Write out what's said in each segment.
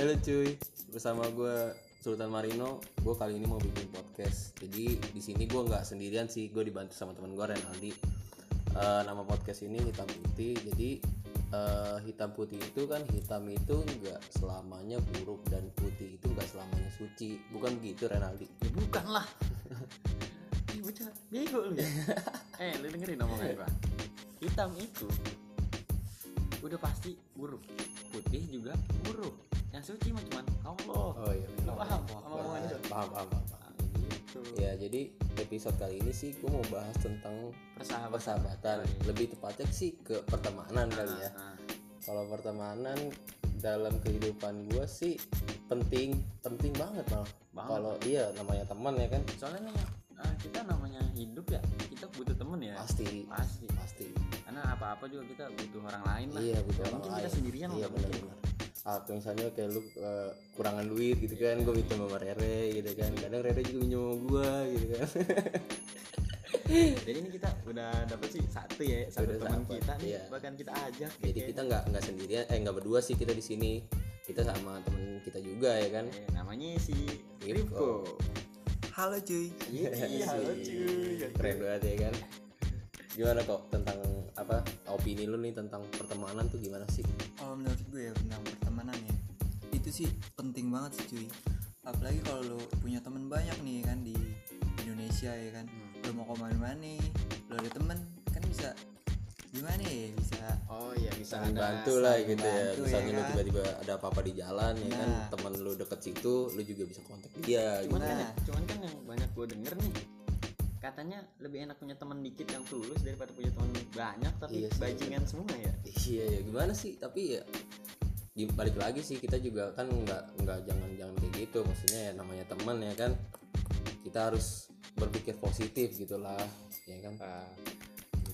Halo cuy, bersama gue Sultan Marino. Gue kali ini mau bikin podcast. Jadi di sini gue nggak sendirian sih, gue dibantu sama teman gue Renaldi. Eh, nama podcast ini hitam putih. Jadi eh, hitam putih itu kan hitam itu nggak selamanya buruk dan putih itu nggak selamanya suci. Bukan begitu Renaldi? Ya bukan lah. Ih bocah bego lu ya. eh lu dengerin omongan gua. Hitam itu udah pasti buruk. Putih juga buruk. Yang suci mah cuman Allah. Oh iya. Lu paham itu? Paham, paham, paham. paham. Nah, gitu. Ya jadi episode kali ini sih gue mau bahas tentang Persahabatan. persahabatan. Lebih tepatnya sih ke pertemanan kali ya. Nah, kalau pertemanan dalam kehidupan gue sih penting penting banget malah Banget. kalau iya namanya teman ya kan soalnya eh, kita namanya hidup ya, kita butuh temen ya. pasti Pasti. pasti Karena apa-apa juga kita butuh orang lain lah. iya butuh orang mungkin kita lain. sendirian iya nggak benar mungkin. benar atau misalnya kayak lu eh, kurangan duit gitu kan gue minta sama Rere gitu kan kadang Rere juga minjem sama gue gitu kan Jadi ini kita udah dapet sih satu ya, satu Udah teman dapet, kita nih, iya. bahkan kita ajak. jadi kayak- kita nggak nggak sendirian eh nggak berdua sih kita di sini kita sama temen kita juga ya kan Eh, namanya si. Ripko. Halo cuy. Iya, halo cuy. keren banget ya kan gimana kok tentang apa opini lu nih tentang pertemanan tuh gimana sih Kalau menurut gue ya tentang pertemanan ya itu sih penting banget sih cuy. Apalagi kalau lo punya temen banyak nih kan di Indonesia ya kan. Hmm. Lo mau ke mana-mana nih, lo ada temen kan bisa gimana ya bisa Oh iya bisa bantu lah gitu ya bantu, misalnya ya lu kan? tiba-tiba ada apa-apa di jalan ya kan Nah. temen lu deket situ lu juga bisa kontak dia Cuman gitu. kan, Nah. cuman kan yang banyak gue denger nih katanya lebih enak punya teman dikit yang tulus daripada punya teman banyak tapi Iya sih, bajingan semua ya. iya ya gimana sih? Tapi ya balik lagi sih kita juga kan nggak nggak jangan jangan kayak gitu. Maksudnya ya namanya teman ya kan. Kita harus berpikir positif gitulah ya kan?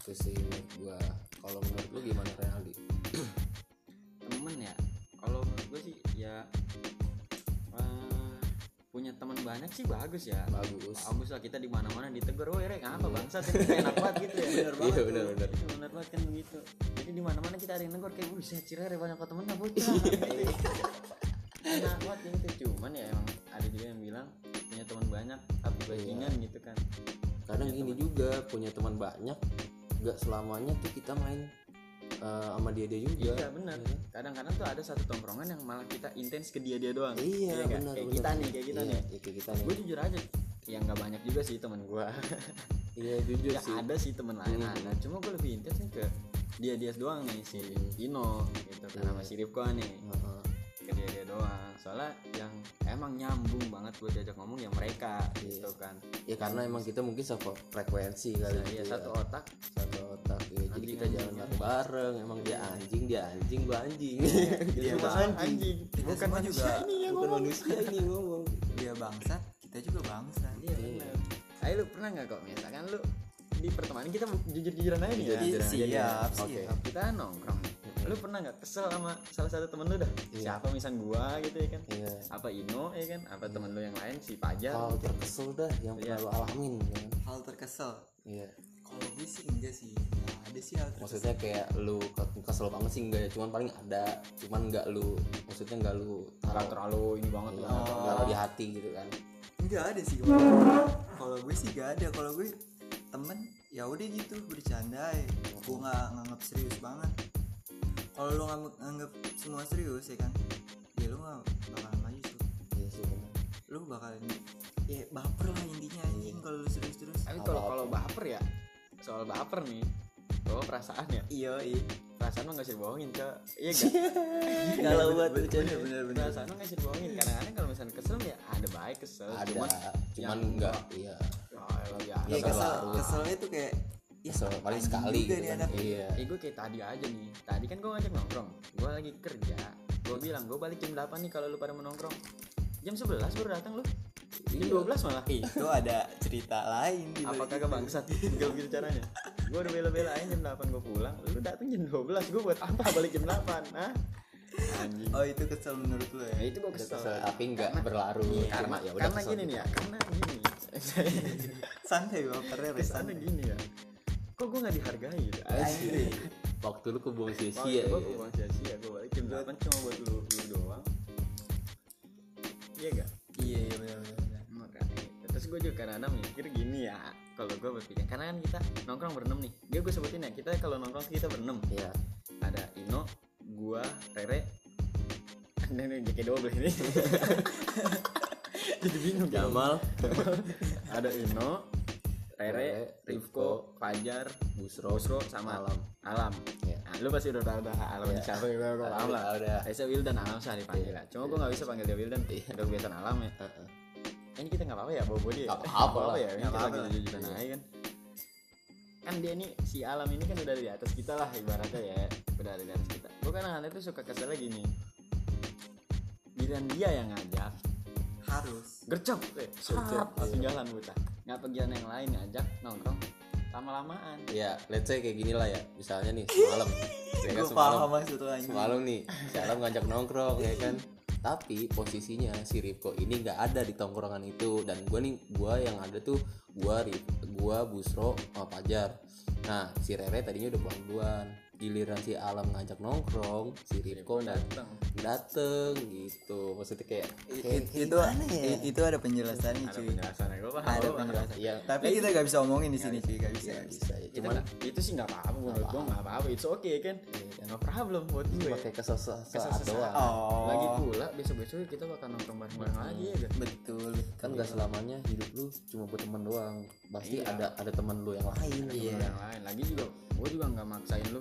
Itu sih menurut gua. Kalau menurut lu gimana Renaldi Temen ya. Kalau menurut gue sih ya punya teman banyak sih bagus ya. bagus Bagus lah kita di mana-mana ditegur, "Woi, Rek, ngapa bangsa enak banget gitu ya." Bener Iya, tuh. bener, bener. Itu bener banget kan begitu. Jadi di mana-mana kita ada yang negor kayak, "Wih, saya cirere banyak kok temen bocah." Gitu. enak banget yang itu cuman ya emang ada juga yang bilang punya teman banyak tapi bajingan gitu kan kadang gini juga punya teman banyak nggak selamanya tuh kita main eh, sama dia dia juga. Iya benar. Kadang-kadang tuh ada satu tongkrongan yang malah kita intens ke dia dia doang. Iya nggak? benar kayak benar. kita nih kayak kita Iya, nih. iya, kayak kita gue nih jujur aja yang nggak banyak juga sih teman gue iya jujur ya sih. ada sih temen lain. Hmm. ada cuma gue lebih intens nih ke dia dia doang nih si Dino gitu kan sama si Rifko nih. Heeh. Dia dia doang soalnya yang emang nyambung banget gue diajak ngomong ya mereka Iya. gitu kan ya karena emang kita mungkin satu frekuensi kali iya gitu satu ya. otak satu otak ya. jadi kita jalan bareng bareng emang dia anjing dia anjing gua anjing Dia bang- semua anjing Kita bukan manusia juga- ini yang bukan ngomong manusia ini ngomong dia bangsat, kita juga bangsat. iya benar ayo lu pernah nggak kok misalkan lu di pertemanan kita jujur jujuran aja nih ya Jujur-jujuran aja nih. siap, Oke. siap. kita nongkrong lu pernah nggak kesel sama salah satu temen lu dah? Iya. siapa misal gua gitu ya kan? Iya. Apa Ino ya kan? Apa temen lu yang lain? Si Pajar hal terkesel dah yang Iya. pernah lu alamin ya kan? Hal terkesel. iya. Kalau gue sih enggak sih. Nggak ada sih hal terkesel. maksudnya kayak lu ke- kesel banget sih enggak ya? Cuman paling ada. Cuman enggak lu maksudnya enggak lu nggak taruh terlalu ini banget iya, lah. Oh. taruh di hati gitu kan? Enggak ada sih. Kalau kalau gue sih gak ada. Kalau gue temen ya udah gitu. Bercanda ya gue nggak nganggap serius banget kalau lo nganggap, nganggap semua serius ya kan? Ya lo nggak bakal maju tuh iya sih benar lo bakal ya baper lah intinya anjing kalau lo serius terus. Tapi kalau kalau baper ya soal baper nih bawa perasaan ya. Iya iya perasaan mah nggak usah dibohongin ke iya gak kalau buat bercanda bener, bener. perasaan mah nggak usah dibohongin. Kadang-kadang kalau misalnya kesel ya ada baik kesel. Ada cuman cuman enggak iya. Ya biasa. Iya Kesel keselnya tuh kayak ya, kesel paling sekali gitu kan. iya. Eh gue kayak tadi aja nih. Tadi kan gue ngajak nongkrong. Gue lagi kerja. Gue bilang gue balik jam 8 nih kalau lu pada mau nongkrong. Jam 11 baru datang lu. Jam Iya. 12 malah. Itu ada cerita lain di Apa balik kagak bangsat? Gak begitu caranya. Gue udah bela-belain jam 8 gue pulang. Lu datang jam 12 Gue buat apa balik jam 8 Hah? Anjing. Oh itu kesel menurut lo Ya? Ya itu gue kesel. kesel tapi enggak berlarut Karena, cuma ya udah karena kesel gini nih ya Karena gini. Santai bapernya Kesannya santai. gini ya gue gak dihargai. Asik. waktu lu kebuang sia-sia gue ya. buang sia-sia gue balik jam 8 cuma buat lu, lu doang. Iya gak iya iya benar makanya terus gue juga kadang-kadang mikir gini ya kalau gue berpikir karena kan kita nongkrong berenam nih. Dia gue sebutin ya kita kalau nongkrong kita berenam. Iya. ada Ino gua Rere. Ini nih JK double ini. Jadi bingung. Jamal, ada Ino Rere Rifko Fajar Busro, Busro sama Alam. Alam. Iya. nah, lu pasti udah tahu dah Alam Iya. siapa ya gue paham lah Udah, udah. Saya Wildan Alam sih dipanggil lah. Cuma gue gak bisa panggil dia Wildan. Udah kebiasaan Alam ya? Heeh. Eh, ini kita nggak apa-apa ya bawa dia Nggak apa-apa ya? Ini Nggak kita apa-apa jujur-jujuran aja kan? Kan dia nih si alam ini kan udah di atas kita lah ibaratnya ya. Udah ada di atas kita. Gue kan aneh tuh suka kesel gini. Giliran dia yang ngajak. Harus. Gercep. Eh, langsung jalan buta nggak pergian yang lain ngajak nongkrong lama-lamaan Ya, let's say kayak gini lah ya. Misalnya nih semalam, ya kan semalam, semalam nih, semalam ngajak nongkrong ya kan. Tapi posisinya si Rifko ini nggak ada di tongkrongan itu dan gue nih, gue yang ada tuh gue gue Busro sama Pajar. Nah, si Rere tadinya udah pulang duluan. Giliran si Alam ngajak nongkrong, si Rifko nggak datang dateng gitu. Maksudnya kayak, itu i- itu ada penjelasannya ada cuy. penjelasannya gue paham ada penjelasan. Iya. tapi kita gak bisa omongin di sini cuy. Gak bisa ya gak bisa. ya. itu Cuman nggak- itu sih nggak apa-apa menurut gue nggak apa-apa it's okay kan? No problem buat gue. pakai kesesat Kesesat. doang. oh. Lagi pula besok-besok kita bakal nongkrong bareng-bareng lagi ya gak? betul. Kan nggak selamanya hidup lu cuma buat teman doang. Pasti Iya. ada ada teman lu yang lain. Iya. yang lain. Lagi juga gue juga nggak maksain lu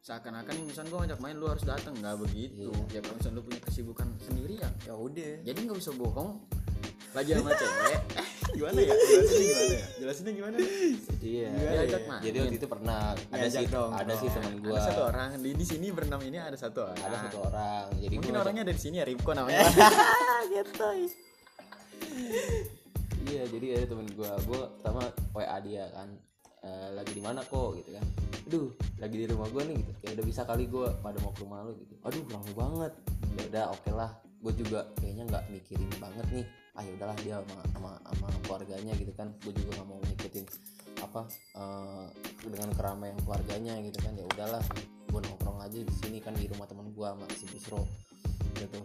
seakan-akan nih misalnya gue ngajak main lu harus datang nggak begitu. Ya kalau misalnya lu punya kesibukan sendiri ya ya udah. Jadi nggak usah bohong. Lagi sama cewek. Gimana ya? Jelasinnya gimana ya? Jelasinnya gimana? Iya Diajak main. jadi waktu itu pernah ada sih dong. ada sih teman gua. ada satu orang. Di di sini berenam ini ada satu orang. Ada satu orang. Jadi mungkin gua orangnya dari sini ya Ripko namanya. Iya jadi ada temen gua. Gua pertama wa dia kan "Eh, lagi di mana kok? Gitu kan. Aduh lagi di rumah gua nih gitu. Ya udah bisa kali gua pada mau ke rumah lu gitu. Aduh lama banget. Ya udah oke lah gue juga kayaknya nggak mikirin banget nih. Ah ya udahlah dia sama, sama sama keluarganya gitu kan. Gue juga nggak mau ngikutin apa eh, dengan keramaian keluarganya gitu kan. Ya udahlah gue nongkrong aja di sini kan di rumah teman gue sama si Busro gitu.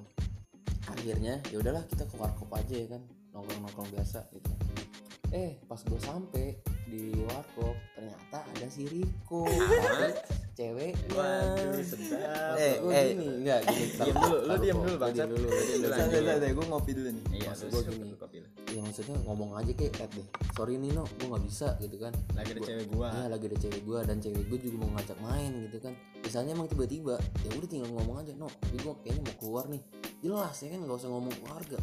Akhirnya ya udahlah kita ke warkop aja ya kan nongkrong nongkrong biasa gitu. Eh pas gue sampai di warkop ternyata ada si Riko. Cewek Waduh, sedap. Eh, gue eh. gini. enggak gini Diam dulu, lu diam dulu, bang diam dulu santai santai gue ngopi dulu nih. Iya Maksud terus gua gini. kopi lu. ya maksudnya ngomong aja kayak Ed deh sorry Nino gue nggak bisa gitu kan. Lagi ada Gua- cewek gua. Iya lagi ada cewek gue dan cewek gue juga mau ngajak main gitu kan. Misalnya emang tiba-tiba ya udah tinggal ngomong aja no gue kayaknya mau keluar nih. Jelas ya kan nggak usah ngomong keluarga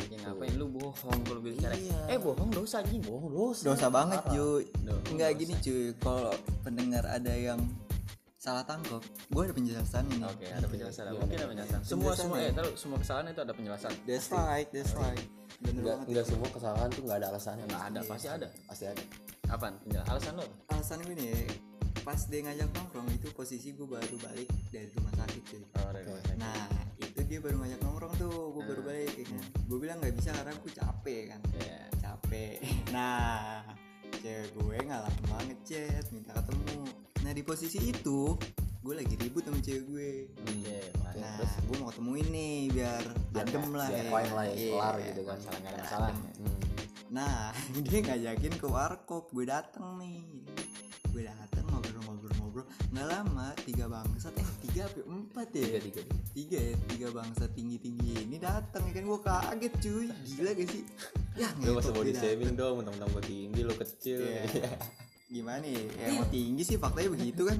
ya ngapain lu bohong kalau bicara Iya. eh bohong dosa anjing bohong dosa dosa banget Parah. cuy Dosa. nggak gini cuy kalau pendengar ada yang salah tangkap gue ada penjelasannya nih Oke, ada penjelasan. Gimana? Mungkin ada penjelasan. Semua Penjelasan semua ya? eh tahu semua kesalahan itu ada penjelasan. that's right that's right bener nggak semua kesalahan tuh nggak ada alasannya Nggak ada, Iya, pasti ada. pasti ada Apaan? Penjelasan alasan lo? alasan gue nih pas dia ngajak nongkrong itu posisi gue baru balik dari rumah sakit cuy Oh, dari rumah sakit. nah itu dia baru ngajak nongkrong tuh gue baru Hmm. balik ya kan gue bilang nggak bisa karena gue capek kan Iya. capek nah cewek gue nggak lama ngechat minta ketemu nah di posisi itu gue lagi ribut sama cewek gue Oke, nah terus? gue mau ketemuin nih biar adem lah biar ya. lah ya Iya. kelar gitu kan Masalah nggak ada masalah. Hmm. nah dia ngajakin ke warkop gue dateng nih gue dateng ngobrol-ngobrol-ngobrol nggak lama tiga bangsat eh tiga apa ya? empat ya? Tiga tiga tiga. tiga ya tiga bangsat tinggi tinggi ini datang kan. Gue kaget cuy. Gila gak sih? Ya lu masa ngetok body shaming dong mentang-mentang gue tinggi lo kecil. Iya. gimana ya? Ya mau tinggi sih faktanya begitu kan.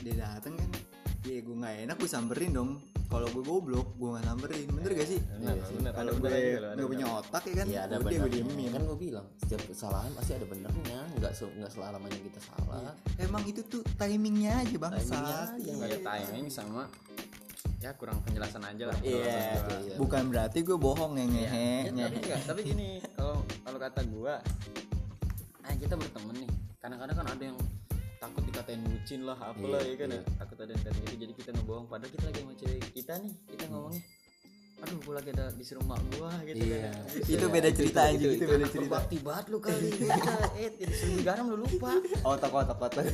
Dia dateng kan. Ya gue nggak enak gue samperin dong kalau gue goblok gue nggak samperin bener gak sih? Iya kalau Ada gue ada nggak punya otak ya kan? Iya ada udah gue diemin. Kan gue bilang setiap kesalahan pasti ada benernya. Nggak se nggak selamanya kita salah. Emang itu tuh timingnya aja bangsa Timingnya aja, Iya, timing sama ya kurang penjelasan aja lah. Iya, gua. iya. bukan berarti gue bohong ya Iya. ngehe Ya, tapi enggak, tapi gini, kalau kalau kata gua eh kita berteman nih. Kadang-kadang kan ada yang takut dikatain bucin lah apalah Iya, ya kan ya. iya. takut ada yang katain gitu jadi kita ngebohong padahal kita lagi sama cewek kita nih kita ngomongnya aduh gua lagi ada di rumah gua gitu Iya. kan. Itu Iya, beda cerita aja itu- itu itu beda cerita. berbakti banget lu kali kita eh jadi seribu garam lu lupa. Otak otak otak.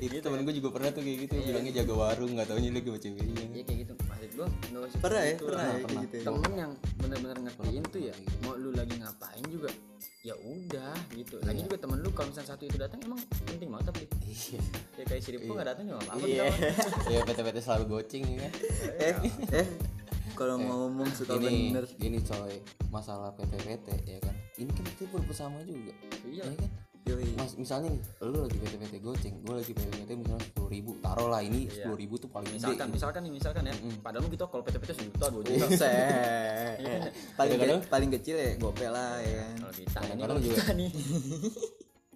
Itu temen gue juga pernah tuh kayak gitu bilangnya jaga warung nggak taunya lagi sama ceweknya. Ya kayak gitu. Maksud gue nggak usah pernah ya? gitu pernah ya kayak gitu ya. Temen yang bener-bener ngertiin tuh ya mau lu lagi ngapain juga ya udah gitu. Lagi juga temen lu kalau misalnya satu itu datang emang penting banget tapi iya. ya kayak si Ripko nggak datang juga nggak apa-apa. Iya. kita mah. ya PT-PT selalu goceng ya. Kan eh eh. kalau ngomong suka gini bener. gini coy masalah PT-PT ya kan? Ini kan kita bersama juga. Iya. Ya kan yoi Mas, misalnya nih, lu lagi PT-PT goceng, gue lagi PT-PT misalnya sepuluh ribu, taruh lah ini Iya. sepuluh ribu tuh paling gede. misalkan gitu. misalkan nih misalkan ya padahal mah kita kalau PT-PT sejuta dua juta Set. Iya kan? paling Kadang-kadang- ge- paling kecil ya gope lah ya kan kalau kita ini Kadang-kadang juga- nih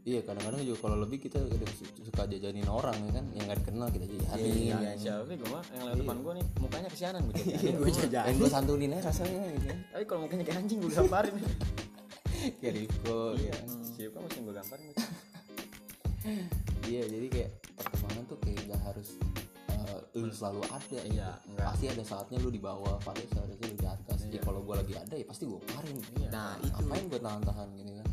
Iya, kadang-kadang juga kalau lebih kita kadang suka jajanin orang ya kan, yang nggak dikenal kita jajanin. Iya, ya. siapa gue mah yang lewat depan gue nih mukanya kesianan gue Iya, gue Dan gue santunin aja rasanya gitu kan. tapi kalau mukanya kayak anjing gue gamparin Kayak Riko, ya siapa mesti gue gamparin Iya, jadi kayak pertemanan tuh kayak gak harus eh, lu selalu ada. Iya, gitu. enggak. Pasti ada saatnya lu di bawah, pasti seharusnya lu di atas. Ya kalau gue lagi ada ya pasti gue parin. nah itu Ngapain gue tahan-tahan gini kan?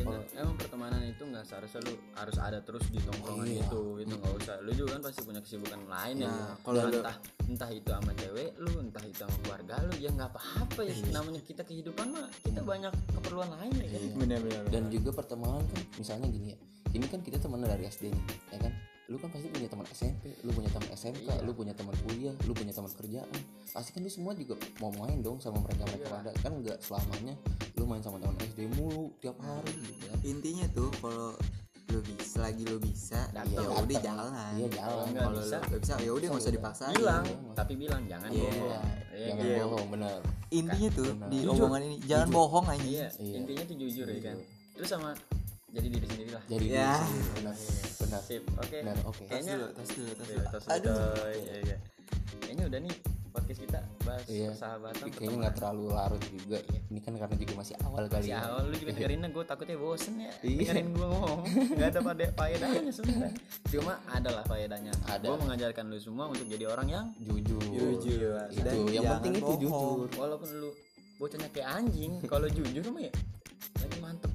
Ya, nah, emang pertemanan itu nggak seharusnya lu harus ada terus di tongkrongan Iya. itu itu nggak usah. Lu juga kan pasti punya kesibukan lain ya Nah, kalau kalau lu- entah entah itu sama cewek lu entah itu sama keluarga lu ya nggak apa-apa ya. Namanya kita kehidupan mah kita banyak keperluan lain ya kan? Bener-bener dan juga pertemanan kan misalnya gini ya. Ini kan kita teman dari SD nih ya kan? Lu kan pasti punya teman SMP lu punya teman SMK Iya. lu punya teman kuliah lu punya teman kerjaan. Pasti kan lu semua juga mau main dong sama mereka mereka Iya. ada. Kan nggak selamanya main sama teman SD mulu tiap hari gitu ya intinya tuh kalau lu bisa lagi lu bisa Datang. ya udah jalan iya jalan kalau bisa, lu nggak bisa ya udah nggak usah dipaksain bilang Iya. tapi bilang jangan Iya. bohong Iya, jangan kan? bohong bener intinya tuh Benar. di Jujur. omongan ini jangan bohong aja iya Iya. intinya tuh jujur ya kan Jujur. terus sama jadi diri sendiri lah jadi Ya. diri sendiri, benar benar sip oke benar oke tas Kayaknya- dulu tas dulu tas Iya, dulu aduh. Iya, iya. Kayaknya udah nih podcast kita bahas Iya. persahabatan Tapi kayaknya nggak terlalu larut juga ini kan karena juga masih awal kali Si ya. awal lu juga dengerinnya gue takutnya bosen ya. Iya. Dengerin gue ngomong. Gak ada pada faedahnya sebenarnya. Cuma ada lah faedahnya. Ada. Gue mengajarkan lu semua untuk jadi orang yang jujur. Jujur. itu Dan yang penting itu jujur. Walaupun lu bocahnya kayak anjing Kalau jujur mah ya Lagi mantep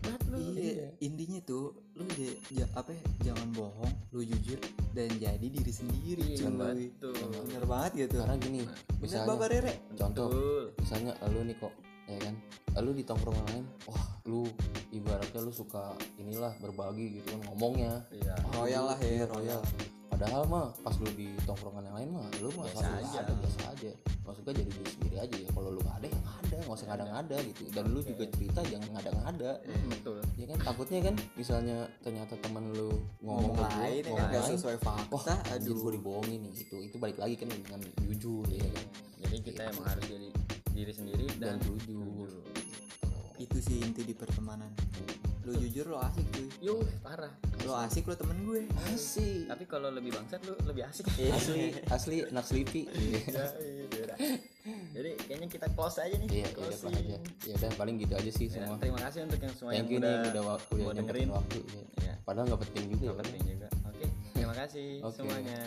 iya. Intinya tuh lu ja- ja- apa ya, jangan bohong lu jujur dan jadi diri sendiri Iya, cuy. betul. bener banget gitu. Karena gini bener misalnya bapak rere. contoh Betul. misalnya lu nih kok ya kan lu di tongkrongan lain wah lu ibaratnya lu suka inilah berbagi gitu kan ngomongnya. Iya. Royal lah ya, iya, royal. Padahal mah pas lu di tongkrongan yang lain mah lu mah Biasa aja. ada biasa aja. Maksudnya jadi diri sendiri aja ya. Kalau lu nggak ada ya nggak ada. Nggak usah ngada-ngada gitu. Dan lu juga cerita jangan ngada-ngada. Hmm, Betul. Ya kan? Takutnya kan misalnya ternyata temen lu ngomong ngomong, gua, lain ya ngomong nggak lain, sesuai wah fakta aduh. gue dibohongin nih gitu. Itu balik lagi kan dengan jujur ya kan? Jadi kita emang harus jadi diri sendiri dan dan jujur. gitu. itu sih inti di pertemanan lu jujur lo asik cuy Yo parah lo asik lo temen gue asik Tapi kalau lebih bangsat lu lebih asik asli asli not sleepy Ya, iya, beda. Jadi kayaknya kita close aja nih. iya iya Closing. aja ya udah paling gitu aja sih Ya, semua terima kasih untuk yang semua thank yang udah, nih udah dengerin. waktu ya. Ya, padahal nggak penting juga nggak ya kan? penting juga. Oke, terima kasih Oke. semuanya.